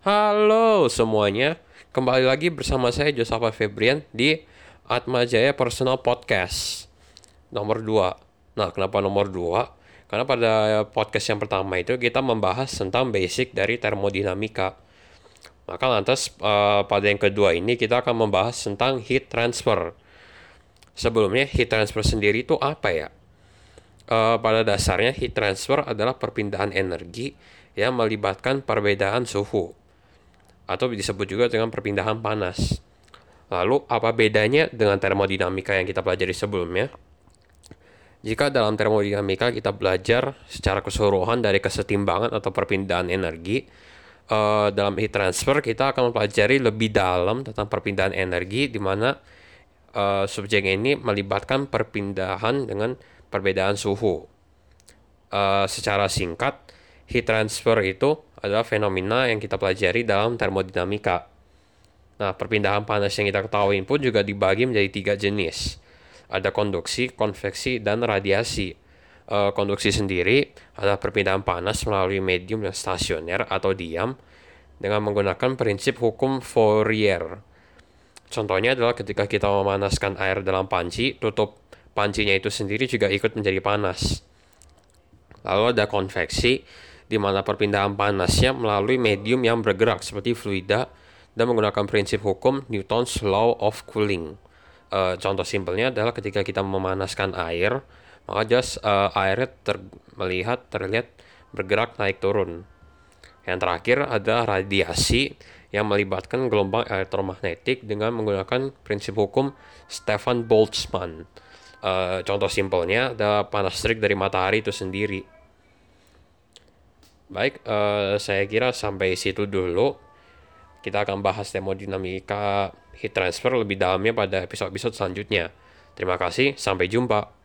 Halo semuanya, kembali lagi bersama saya Josafa Febrian di Atma Jaya Personal Podcast nomor 2. Nah, kenapa nomor 2? Karena pada podcast yang pertama itu kita membahas tentang basic dari termodinamika. Maka lantas uh, pada yang kedua ini kita akan membahas tentang heat transfer. Sebelumnya heat transfer sendiri itu apa ya? Uh, pada dasarnya heat transfer adalah perpindahan energi yang melibatkan perbedaan suhu atau disebut juga dengan perpindahan panas. Lalu, apa bedanya dengan termodinamika yang kita pelajari sebelumnya? Jika dalam termodinamika kita belajar secara keseluruhan dari kesetimbangan atau perpindahan energi, uh, dalam heat transfer kita akan mempelajari lebih dalam tentang perpindahan energi di mana uh, subjek ini melibatkan perpindahan dengan perbedaan suhu. Uh, secara singkat, heat transfer itu adalah fenomena yang kita pelajari dalam termodinamika. Nah, perpindahan panas yang kita ketahui pun juga dibagi menjadi tiga jenis. Ada konduksi, konveksi, dan radiasi. E, konduksi sendiri adalah perpindahan panas melalui medium yang stasioner atau diam dengan menggunakan prinsip hukum Fourier. Contohnya adalah ketika kita memanaskan air dalam panci, tutup pancinya itu sendiri juga ikut menjadi panas. Lalu ada konveksi, di mana perpindahan panasnya melalui medium yang bergerak seperti fluida dan menggunakan prinsip hukum Newton's Law of Cooling. Uh, contoh simpelnya adalah ketika kita memanaskan air, maka jelas uh, airnya ter melihat terlihat bergerak naik turun. Yang terakhir ada radiasi yang melibatkan gelombang elektromagnetik dengan menggunakan prinsip hukum Stefan Boltzmann. Uh, contoh simpelnya ada panas terik dari matahari itu sendiri. Baik, uh, saya kira sampai situ dulu. Kita akan bahas termodinamika heat transfer lebih dalamnya pada episode-episode selanjutnya. Terima kasih, sampai jumpa.